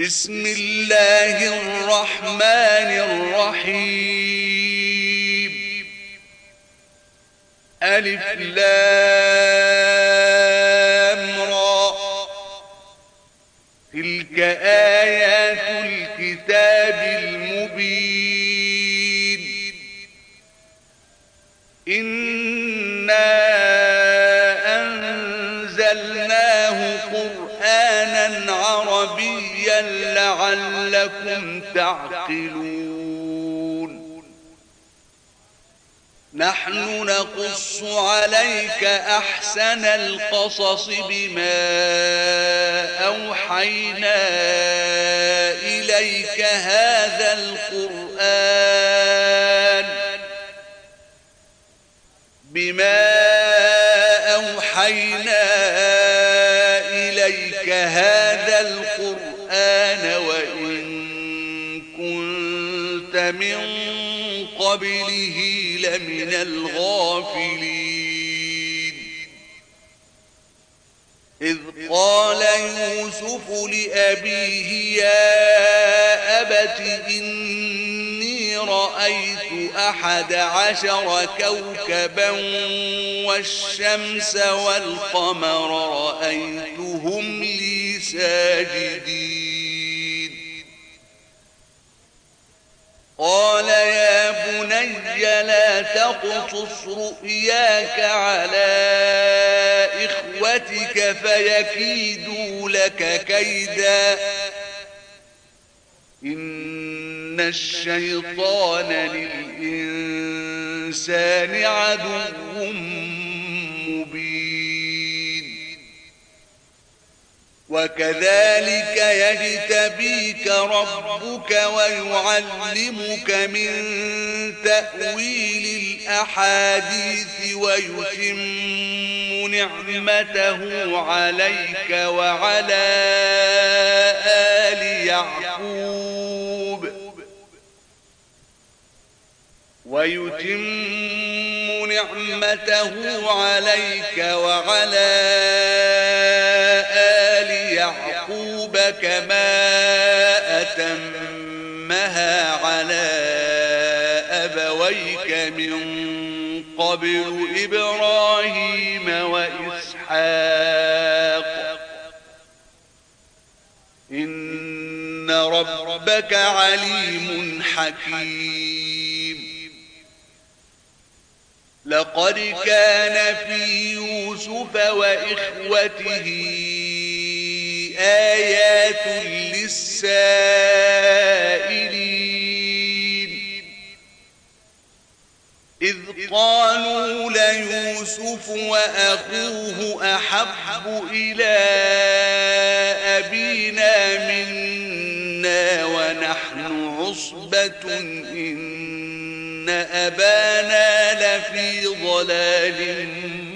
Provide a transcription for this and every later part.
بسم الله الرحمن الرحيم. ألف لام را. تلك آيات الكتاب المبين. إنا لعلكم تعقلون. نحن نقص عليك أحسن القصص بما أوحينا إليك هذا القرآن. بما أوحينا إليك هذا القرآن. قبله لمن الغافلين. إذ قال يوسف لأبيه يا أبت إني رأيت أحد عشر كوكبا والشمس والقمر رأيتهم لي ساجدين. بني لا تقصص رؤياك على إخوتك فيكيدوا لك كيدا. إن الشيطان للإنسان عدو وكذلك يجتبيك ربك ويعلمك من تأويل الأحاديث ويتم نعمته عليك وعلى آل يعقوب. ويتم نعمته عليك وعلى آل كما أتمها على أبويك من قبل إبراهيم وإسحاق. إن ربك عليم حكيم. لقد كان في يوسف وإخوته آيات للسائلين. إذ قالوا ليوسف وأخوه أحب إلى أبينا منا ونحن عصبة إن أبانا لفي ضلال مبين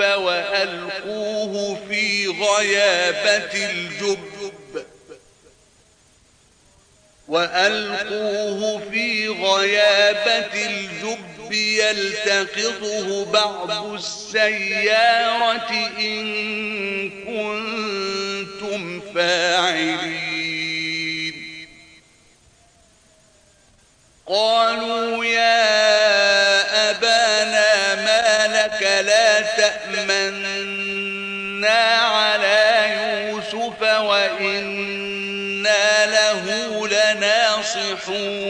وألقوه في غيابة الجب. وألقوه في غيابة الجب يلتقطه بعض السيارة إن كنتم فاعلين. قالوا يا على يوسف وإنا له لناصحون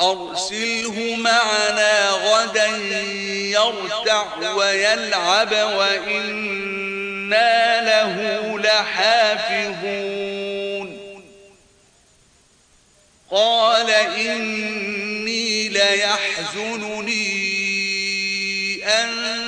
أرسله معنا غدا يرتع ويلعب وإنا له لحافظون قال إني ليحزنني أن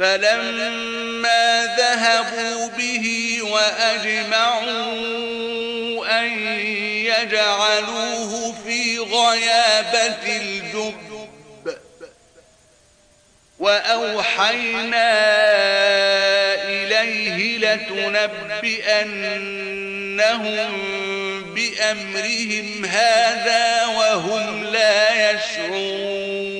فلما ذهبوا به وأجمعوا أن يجعلوه في غيابة الجب وأوحينا إليه لتنبئنهم بأمرهم هذا وهم لا يشعرون.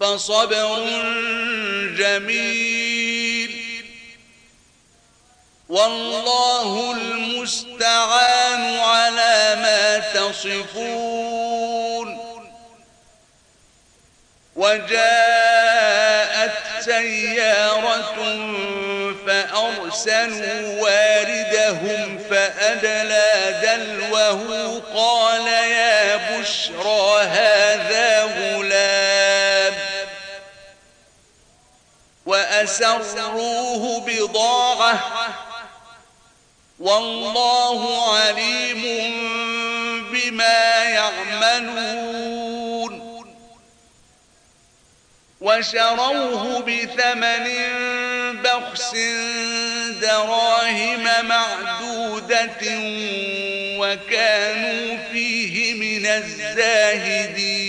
فصبر جميل. والله المستعان على ما تصفون. وجاءت سيارة فأرسلوا واردهم فأدلى دلوه قال يا بشرى هذا غلام. وأسروه بضاعة. والله عليم بما يعملون. وشروه بثمن بخس دراهم معدودة وكانوا فيه من الزاهدين.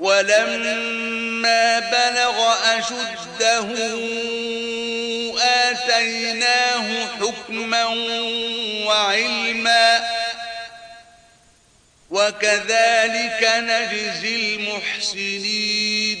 ولما بلغ أشده آتيناه حكما وعلما وكذلك نجزي المحسنين.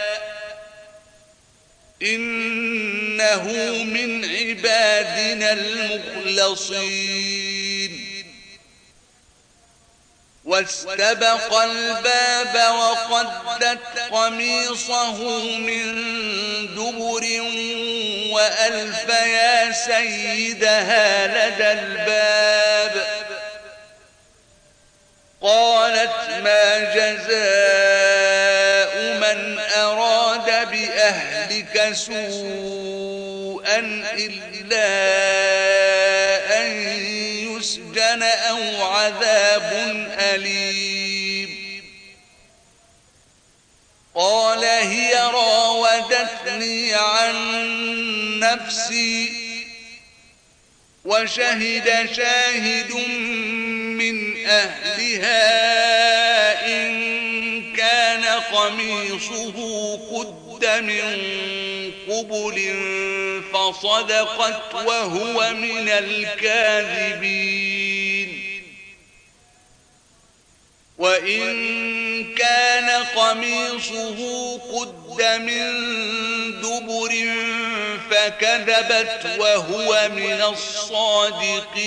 إنه من عبادنا المخلصين. واستبق الباب وقدت قميصه من دبر وألف يا سيدها لدى الباب. قالت ما جزاء من أراد بأهلك سوءا إلا أن يسجن أو عذاب أليم قال هي راودتني عن نفسي وشهد شاهد من أهلها قميصه قد من قبل فصدقت وهو من الكاذبين. وإن كان قميصه قد من دبر فكذبت وهو من الصادقين.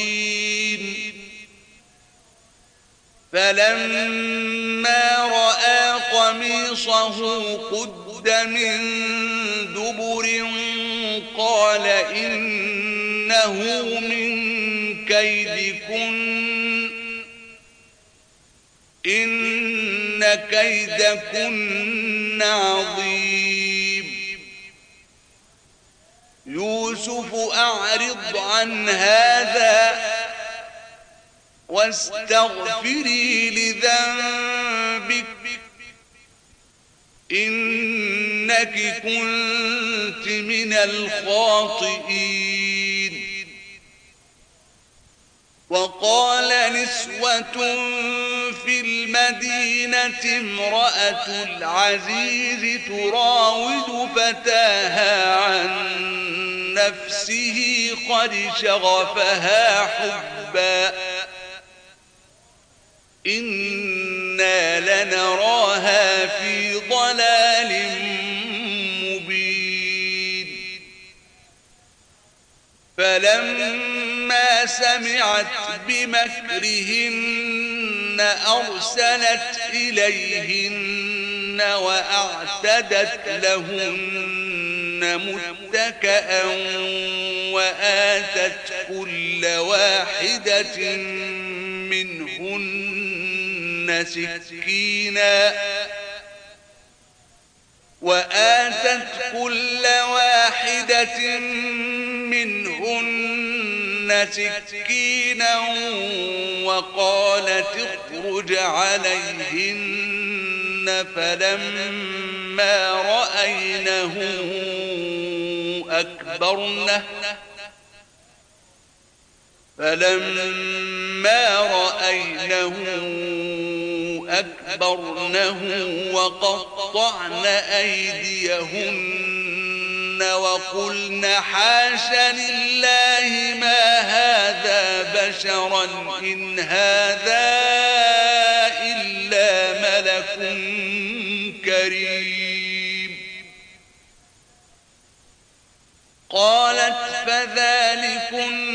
فلما رأى قميصه قد من دبر قال إنه من كيدكن إن كيدكن عظيم. يوسف أعرض عن هذا واستغفري لذنبك. إنك كنت من الخاطئين. وقال نسوة في المدينة امرأة العزيز تراود فتاها عن نفسه قد شغفها حبا. إنا لنراها في ضلال مبين فلما سمعت بمكرهن أرسلت إليهن وأعتدت لهن متكأ وآتت كل واحدة منهن سكينا وآتت كل واحدة منهن سكينا وقالت اخرج عليهن فلما رأينه أكبرنه فلما رأينه أكبرنه وقطعن أيديهن وقلن حاش لله ما هذا بشرا إن هذا إلا ملك كريم. قالت فذلكن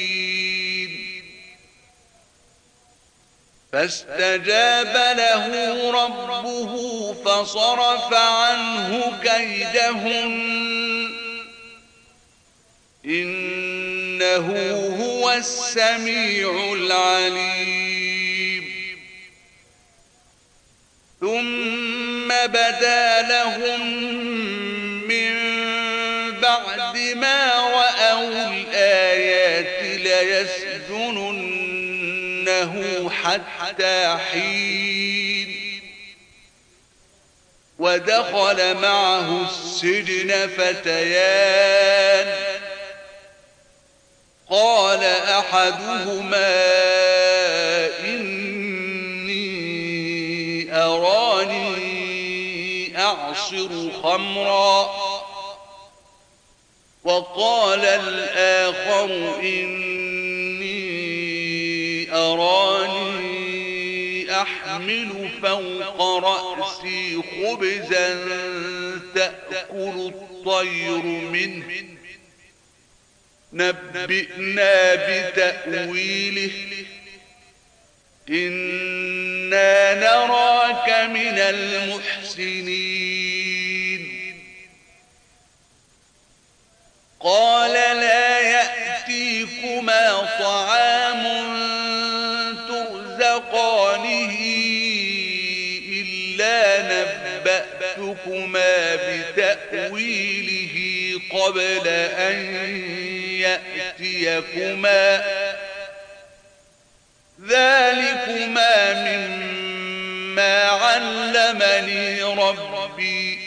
فاستجاب له ربه فصرف عنه كيدهن. إنه هو السميع العليم. ثم بدا لهم من بعد ما رأوا الآيات ليسجننه حتى حين. ودخل معه السجن فتيان. قال أحدهما إني أراني أعصر خمرا. وقال الآخر إني أراني أحمل فوق رأسي خبزا تأكل الطير منه. نبئنا بتأويله. إنا نراك من المحسنين. قال لا يأتيكما طعام نبأتكما بتأويله قبل أن يأتيكما ذلكما مما علمني ربي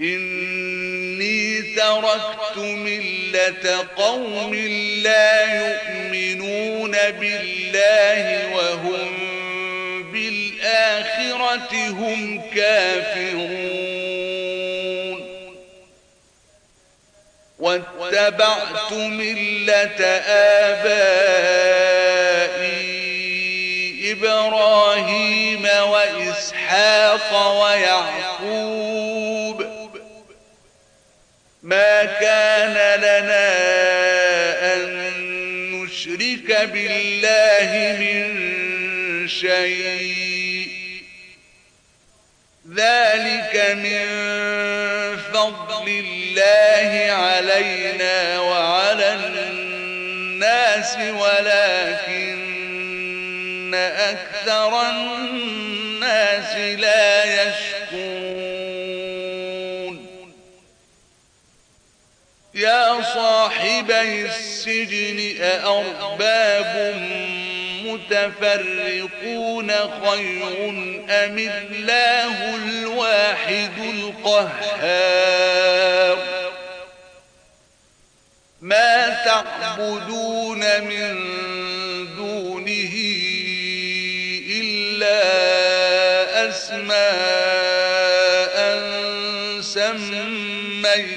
إني تركت ملة قوم لا يؤمنون بالله وهم بالآخرة هم كافرون. واتبعت ملة آبائي إبراهيم وإسحاق ويعقوب. ما كان لنا أن نشرك بالله من شيء. ذلك من فضل الله علينا وعلى الناس ولكن أكثر الناس لا يشكون يا صاحبي السجن أأرباب المتفرقون خير أم الله الواحد القهار ما تعبدون من دونه إلا أسماء سميتموها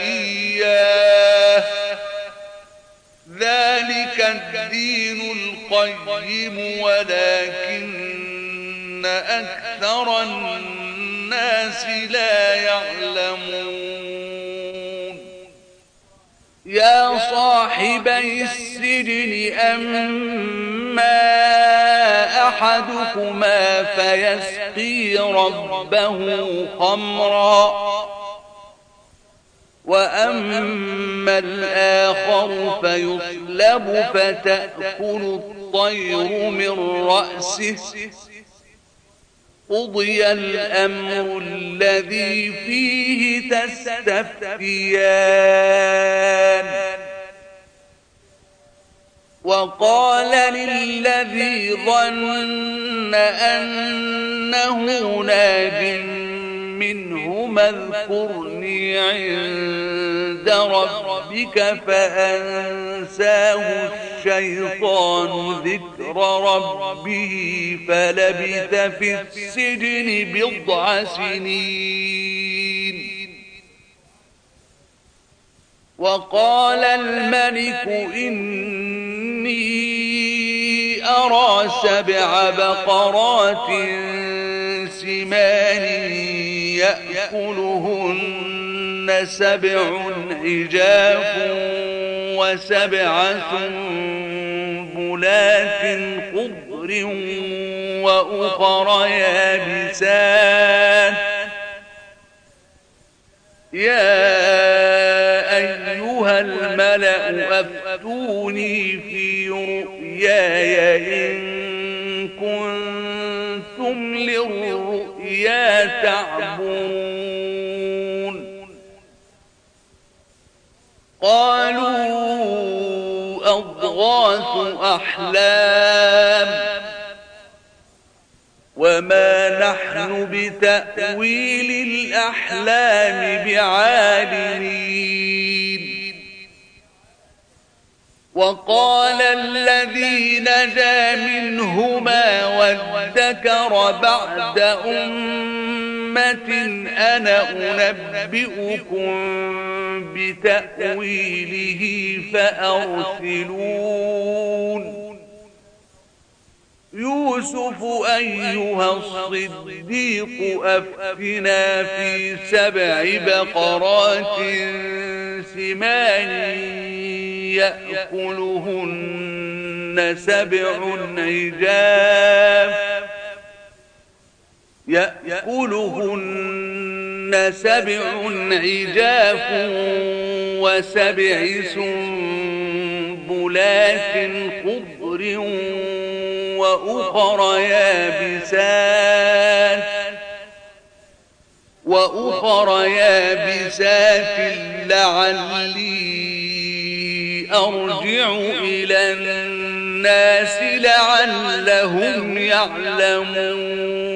إياه. ذلك الدين القيم ولكن أكثر الناس لا يعلمون. يا صاحبي السجن أما أحدكما فيسقي ربه خمرا. وأما الآخر فيصلب فتأكل الطير من رأسه. قضي الأمر الذي فيه تستفتيان. وقال للذي ظن أنه ناج منهما اذكرني عند ربك فأنساه الشيطان ذكر ربه فلبث في السجن بضع سنين. وقال الملك إني أرى سبع بقرات سمان يأكلهن سبع عجاف وسبع سنبلات خضر وأخر يابسات. يا أيها الملأ أفتوني في رؤياي إن كنتم تعبون قالوا أضغاث أحلام. وما نحن بتأويل الأحلام بعالمين وقال الذي نجا منهما وادكر بعد أمة أنا أنبئكم بتأويله فأرسلون. يوسف أيها الصديق أفتنا في سبع بقرات سمان يأكلهن سبع عجاف يأكلهن سبع عجاف وسبع سنبلات خضر وأخر يابسات وأخر يابسات لعلي أرجع إلى الناس لعلهم يعلمون.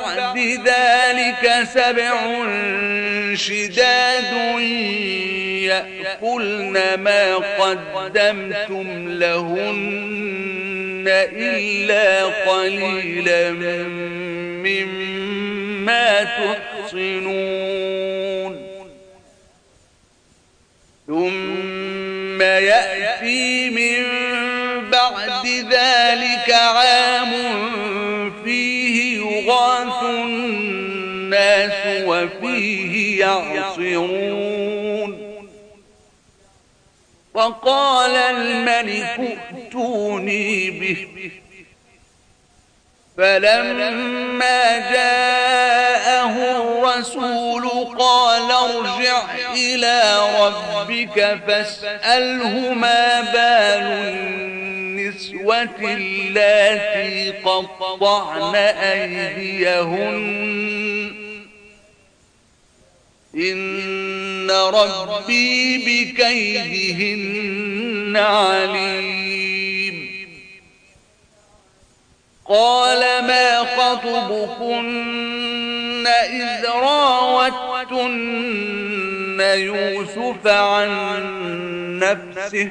بعد ذلك سبع شداد يأكلن ما قدمتم لهن إلا قليلا مما تحصنون. ثم يأتي من بعد ذلك عام يغاث الناس وفيه يعصرون. وقال الملك ائتوني به. فلما جاءه الرسول قال ارجع إلى ربك فاسأله ما بال النسوة اللاتي قطعن أيديهن. إن ربي بكيدهن عليم. قال ما خطبكن إذ راوتن يوسف عن نفسه؟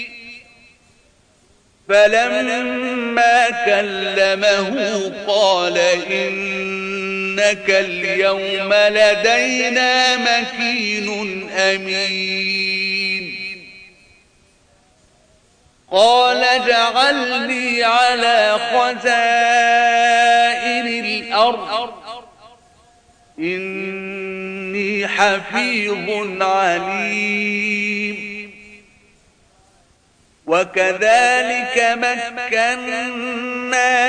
فلما كلمه قال إنك اليوم لدينا مكين أمين. قال اجعلني على خزائن الأرض. إني حفيظ عليم. وكذلك مكنا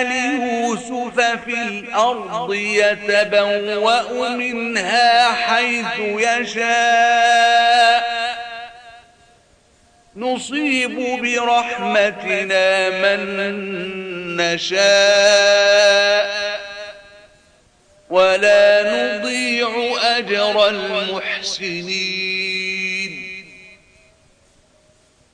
ليوسف في الأرض يتبوأ منها حيث يشاء. نصيب برحمتنا من نشاء. ولا نضيع أجر المحسنين.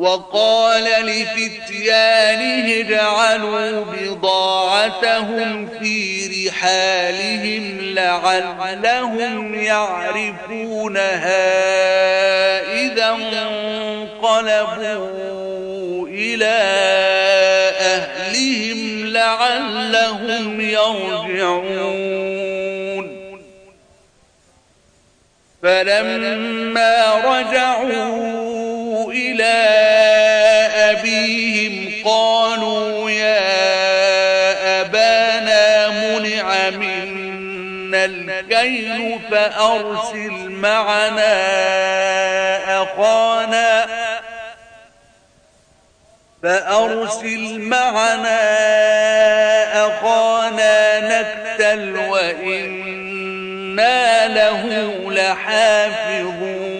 وقال لفتيانه اجعلوا بضاعتهم في رحالهم لعلهم يعرفونها إذا انقلبوا إلى أهلهم لعلهم يرجعون. فلما رجعوا إلى قالوا يا أبانا منع منا الكيل فأرسل معنا أخانا فأرسل معنا أخانا نكتل وإنا له لحافظون.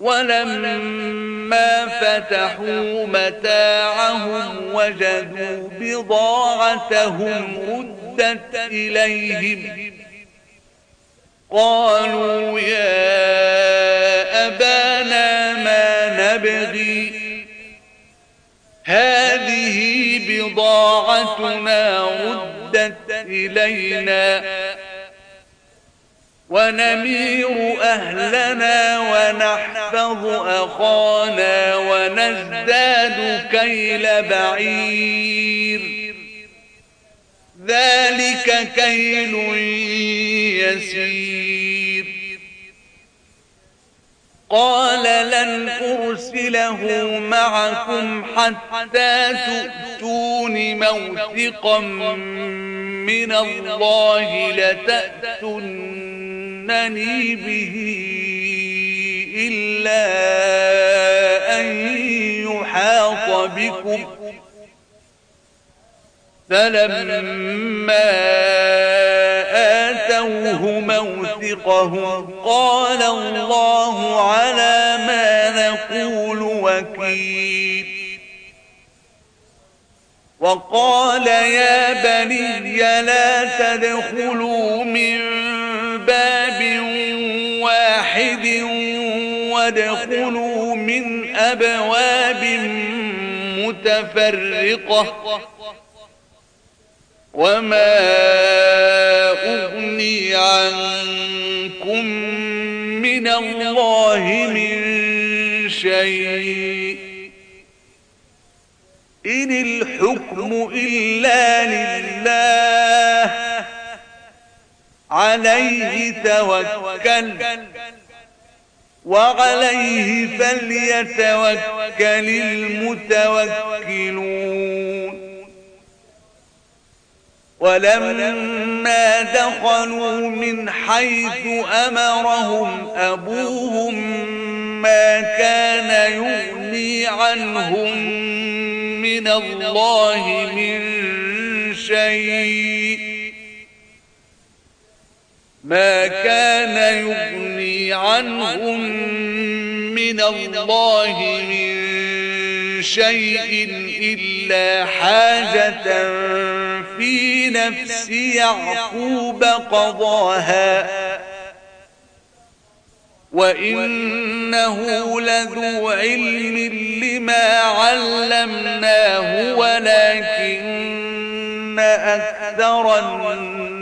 ولما فتحوا متاعهم وجدوا بضاعتهم ردت إليهم. قالوا يا أبانا ما نبغي هذه بضاعتنا ردت إلينا. ونمير أهلنا ونحفظ أخانا ونزداد كيل بعير. ذلك كيل يسير. قال لن أرسله معكم حتى تؤتون موثقا من الله لتأتنني به إلا أن يحاط بكم. فلما آتوه موثقهم قال الله على ما نقول وكيل. وقال يا بني لا تدخلوا من وادخلوا من أبواب متفرقة وما أغني عنكم من الله من شيء إن الحكم إلا لله عليه توكل. وعليه فليتوكل المتوكلون. ولما دخلوا من حيث أمرهم أبوهم ما كان يغني عنهم من الله من شيء. ما كان يغني عنهم من الله من شيء إلا حاجة في نفس يعقوب قضاها. وإنه لذو علم لما علمناه ولكن أكثر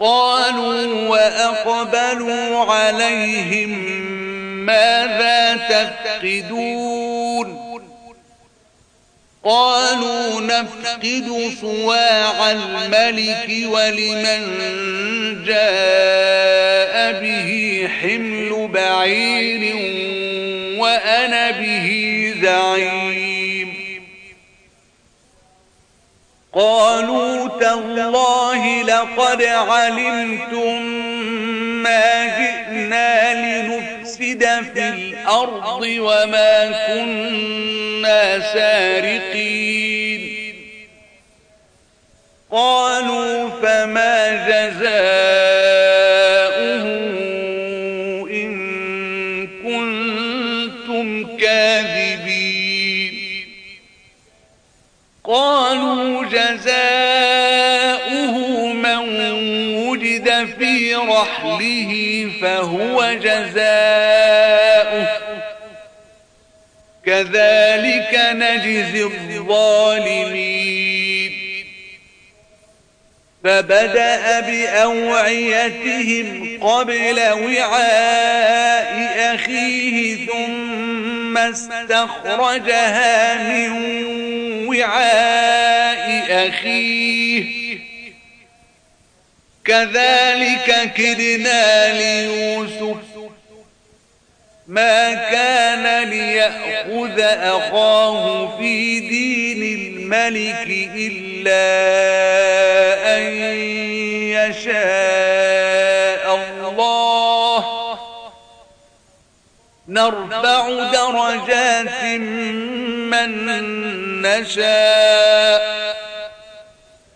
قالوا وأقبلوا عليهم ماذا تفقدون؟ قالوا نفقد صواع الملك ولمن جاء به حمل بعير وأنا به زعيم. قالوا تالله لقد علمتم ما جئنا لنفسد في الأرض وما كنا سارقين. قالوا فما جزاؤه رحله فهو جزاؤه. كذلك نجزي الظالمين. فبدأ بأوعيتهم قبل وعاء أخيه ثم استخرجها من وعاء أخيه. كذلك كدنا ليوسف. ما كان ليأخذ أخاه في دين الملك إلا أن يشاء الله. نرفع درجات من نشاء.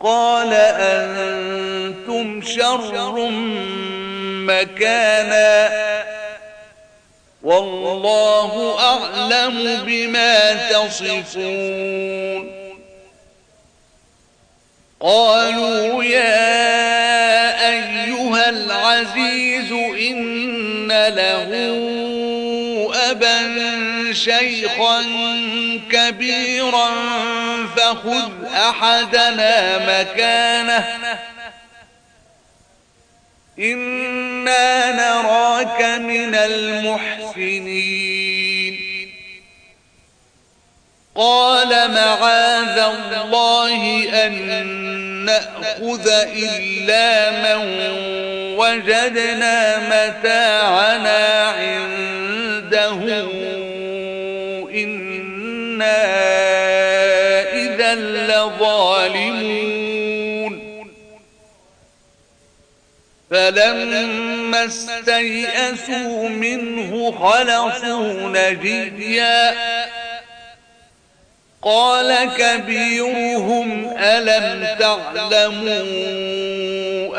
قال أنتم شر مكانا والله أعلم بما تصفون. قالوا يا أيها العزيز إن له شيخا كبيرا فخذ أحدنا مكانه. إنا نراك من المحسنين. قال معاذ الله أن نأخذ إلا من وجدنا متاعنا عنده إنا إذا لظالمون فلما استيئسوا منه خلصوا نجيا قال كبيرهم ألم تعلموا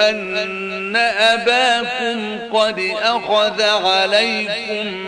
أن أباكم قد أخذ عليكم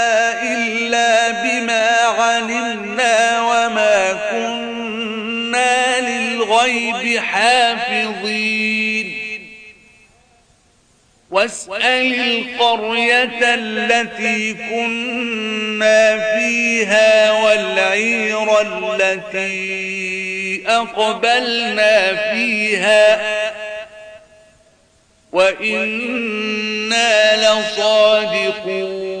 للغيب حافظين. واسأل القرية التي كنا فيها والعير التي أقبلنا فيها. وإنا لصادقون.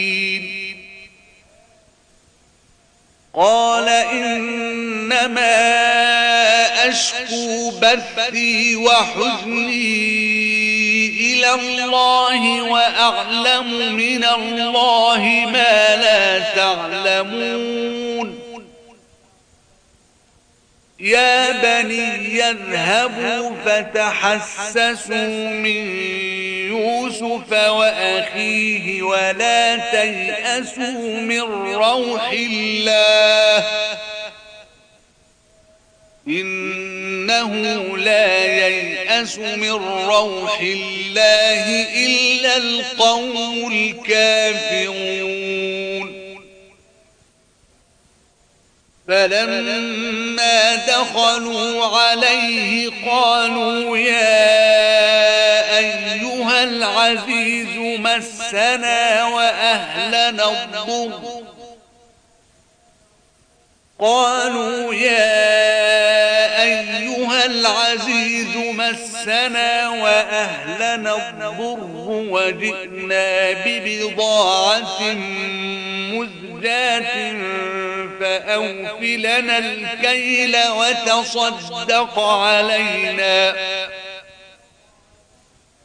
قال إنما أشكو بثي وحزني إلى الله وأعلم من الله ما لا تعلمون يا بني يذهبوا فتحسسوا من يوسف وأخيه ولا تيأسوا من روح الله. إنه لا ييأس من روح الله إلا القوم الكافرون. فلما دخلوا عليه قالوا يا أيها العزيز مسنا وأهلنا الضر. قالوا يا أيها العزيز مسنا وأهلنا الضر وجئنا ببضاعة مزجاة فأوفلنا الكيل وتصدق علينا.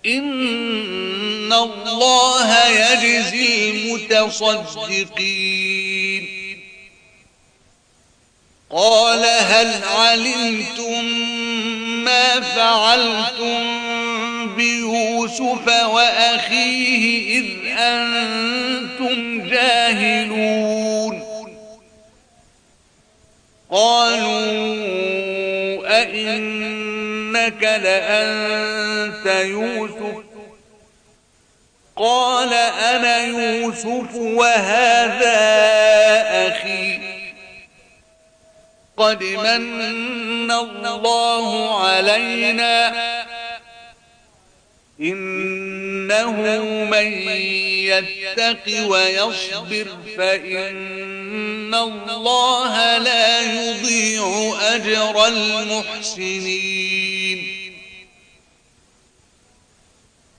إن الله يجزي المتصدقين. قال هل علمتم ما فعلتم بيوسف وأخيه إذ أنتم جاهلون. قالوا أئنك لأنت يوسف؟ قال أنا يوسف وهذا أخي. قد من الله علينا إنه من يتق ويصبر فإن الله لا يضيع أجر المحسنين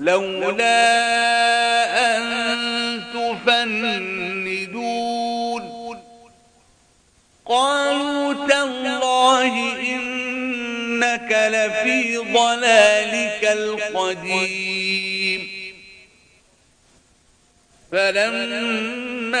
لولا أن تفندون. قالوا تالله إنك لفي ضلالك القديم. فلما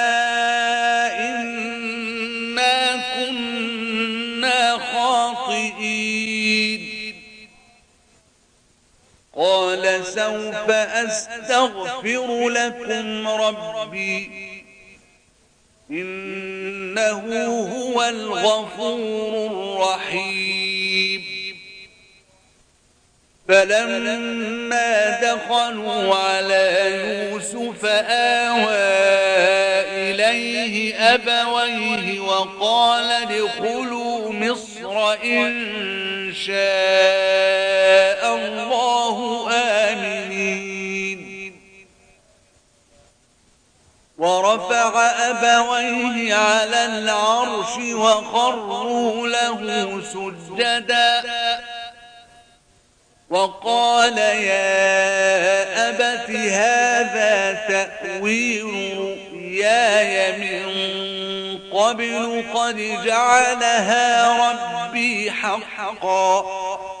قال سوف أستغفر لكم ربي. إنه هو الغفور الرحيم. فلما دخلوا على يوسف آوى إليه أبويه وقال ادخلوا مصر. إن شاء الله آمنين. ورفع أبويه على العرش وخروا له سجدا. وقال يا أبت هذا تأويل رؤياي من قبل قد جعلها ربي حقا.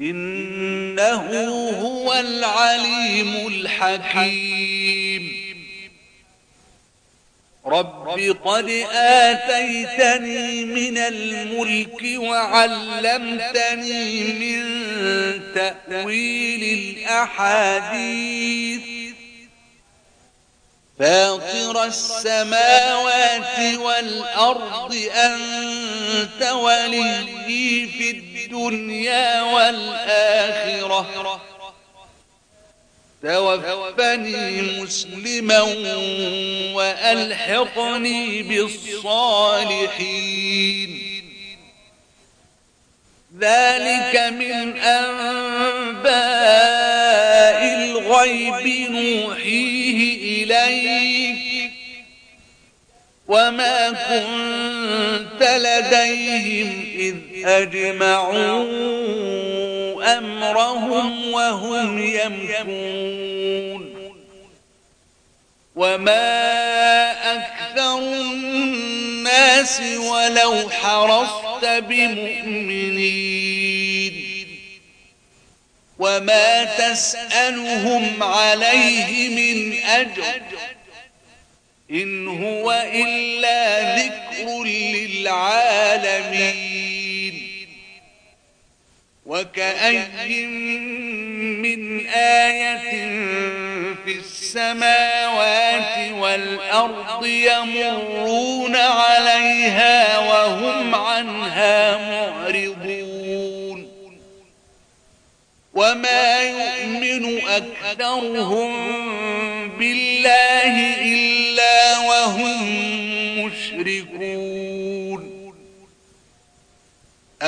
إنه هو العليم الحكيم. رب قد آتيتني من الملك وعلمتني من تأويل الأحاديث. فاطر السماوات والأرض أنت ولي في الدنيا والآخرة. توفني مسلما وألحقني بالصالحين. ذلك من أنباء الغيب نوحيه إليك. وما كنت لديهم إذ أجمعون أمرهم وهم يمكون وما أكثر الناس ولو حرصت بمؤمنين وما تسألهم عليه من أجر إن هو إلا ذكر للعالمين. وكأي من آية في السماوات والأرض يمرون عليها وهم عنها معرضون. وما يؤمن أكثرهم بالله إلا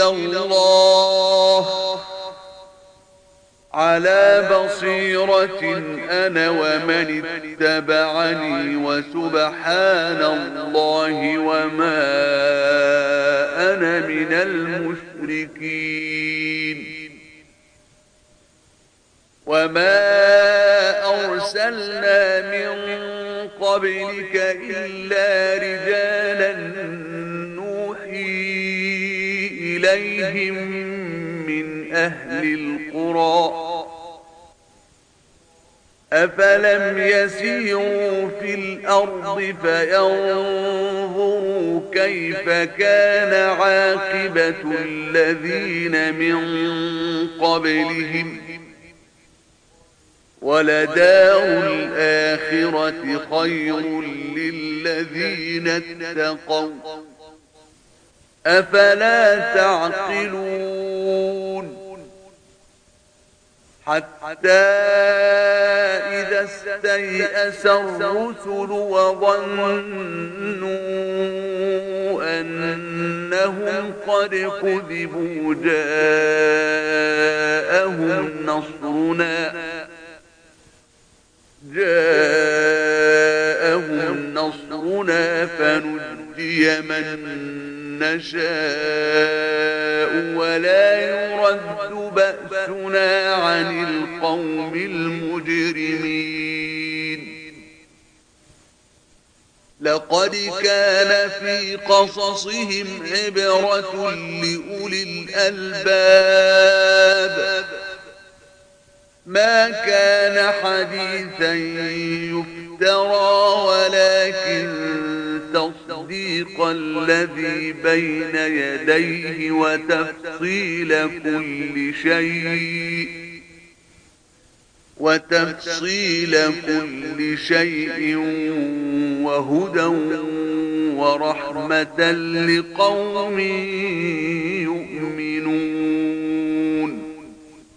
إلى الله على بصيرة أنا ومن اتبعني وسبحان الله وما أنا من المشركين وما أرسلنا من قبلك إلا رجالا إليهم من أهل القرى. أفلم يسيروا في الأرض فينظروا كيف كان عاقبة الذين من قبلهم. ولدار الآخرة خير للذين اتقوا. أفلا تعقلون؟ حتى إذا استيأس الرسل وظنوا أنهم قد كذبوا جاءهم نصرنا. جاءهم نصرنا فنجي من نشاء ولا يرد بأسنا عن القوم المجرمين. لقد كان في قصصهم عبرة لأولي الألباب. ما كان حديثا يفترى ولكن تصديق الذي بين يديه وتفصيل كل شيء. وتفصيل كل شيء وهدى ورحمة لقوم يؤمنون.